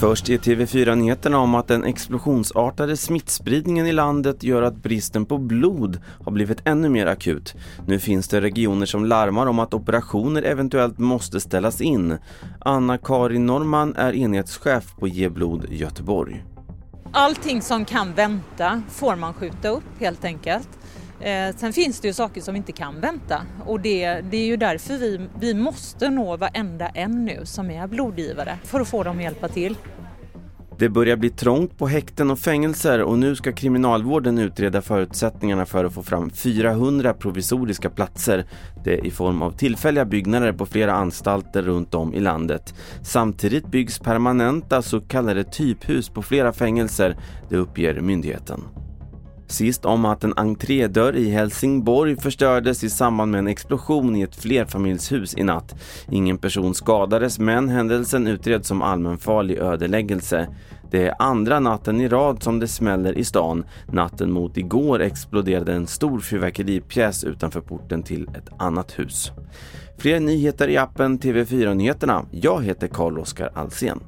Först i TV4-nyheterna om att den explosionsartade smittspridningen i landet gör att bristen på blod har blivit ännu mer akut. Nu finns det regioner som larmar om att operationer eventuellt måste ställas in. Anna-Karin Norman är enhetschef på Ge blod Göteborg. Allting som kan vänta får man skjuta upp helt enkelt. Eh, sen finns det ju saker som inte kan vänta och det, det är ju därför vi, vi måste nå varenda en nu som är blodgivare för att få dem att hjälpa till. Det börjar bli trångt på häkten och fängelser och nu ska kriminalvården utreda förutsättningarna för att få fram 400 provisoriska platser. Det är i form av tillfälliga byggnader på flera anstalter runt om i landet. Samtidigt byggs permanenta så kallade typhus på flera fängelser, det uppger myndigheten. Sist om att en entrédörr i Helsingborg förstördes i samband med en explosion i ett flerfamiljshus i natt. Ingen person skadades men händelsen utreds som allmänfarlig ödeläggelse. Det är andra natten i rad som det smäller i stan. Natten mot igår exploderade en stor fyrverkeripjäs utanför porten till ett annat hus. Fler nyheter i appen TV4 Nyheterna. Jag heter Carl-Oskar Alsen.